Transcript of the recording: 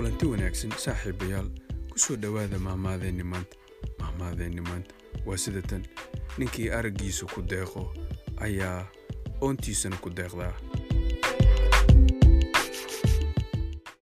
kulanti wanaagsan saaxiibayaal ku soo dhowaada mahmaadeenni maanta. Mahmaadeenni maanta waa sida tan. Ninkii araggiisa ku deeqo ayaa oontiisana ku deeqdaa.